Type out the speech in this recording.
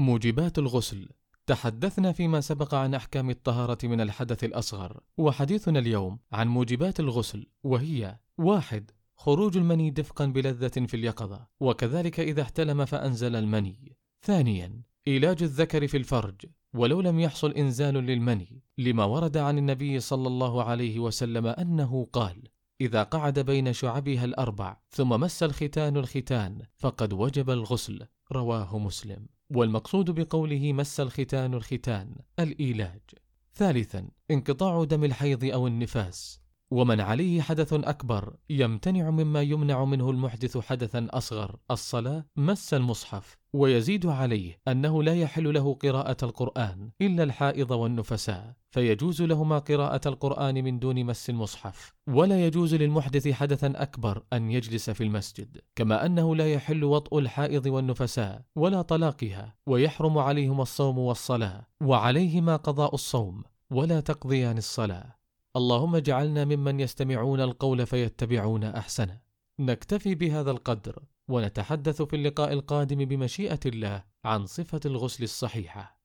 موجبات الغسل. تحدثنا فيما سبق عن أحكام الطهارة من الحدث الأصغر وحديثنا اليوم عن موجبات الغسل وهي واحد خروج المني دفقا بلذة في اليقظة وكذلك إذا احتلم فأنزل المني. ثانيا علاج الذكر في الفرج ولو لم يحصل إنزال للمني لما ورد عن النبي صلى الله عليه وسلم أنه قال إذا قعد بين شعبها الأربع ثم مس الختان الختان فقد وجب الغسل رواه مسلم. والمقصود بقوله مس الختان الختان الإيلاج. ثالثا انقطاع دم الحيض أو النفاس. ومن عليه حدث أكبر يمتنع مما يمنع منه المحدث حدثا أصغر الصلاة مس المصحف ويزيد عليه أنه لا يحل له قراءة القرآن إلا الحائض والنفساء فيجوز لهما قراءة القرآن من دون مس المصحف ولا يجوز للمحدث حدثا أكبر أن يجلس في المسجد كما أنه لا يحل وطء الحائض والنفساء ولا طلاقها ويحرم عليهما الصوم والصلاة وعليهما قضاء الصوم ولا تقضيان الصلاة. اللهم اجعلنا ممن يستمعون القول فيتبعون أحسنه. نكتفي بهذا القدر ونتحدث في اللقاء القادم بمشيئة الله عن صفة الغسل الصحيحة.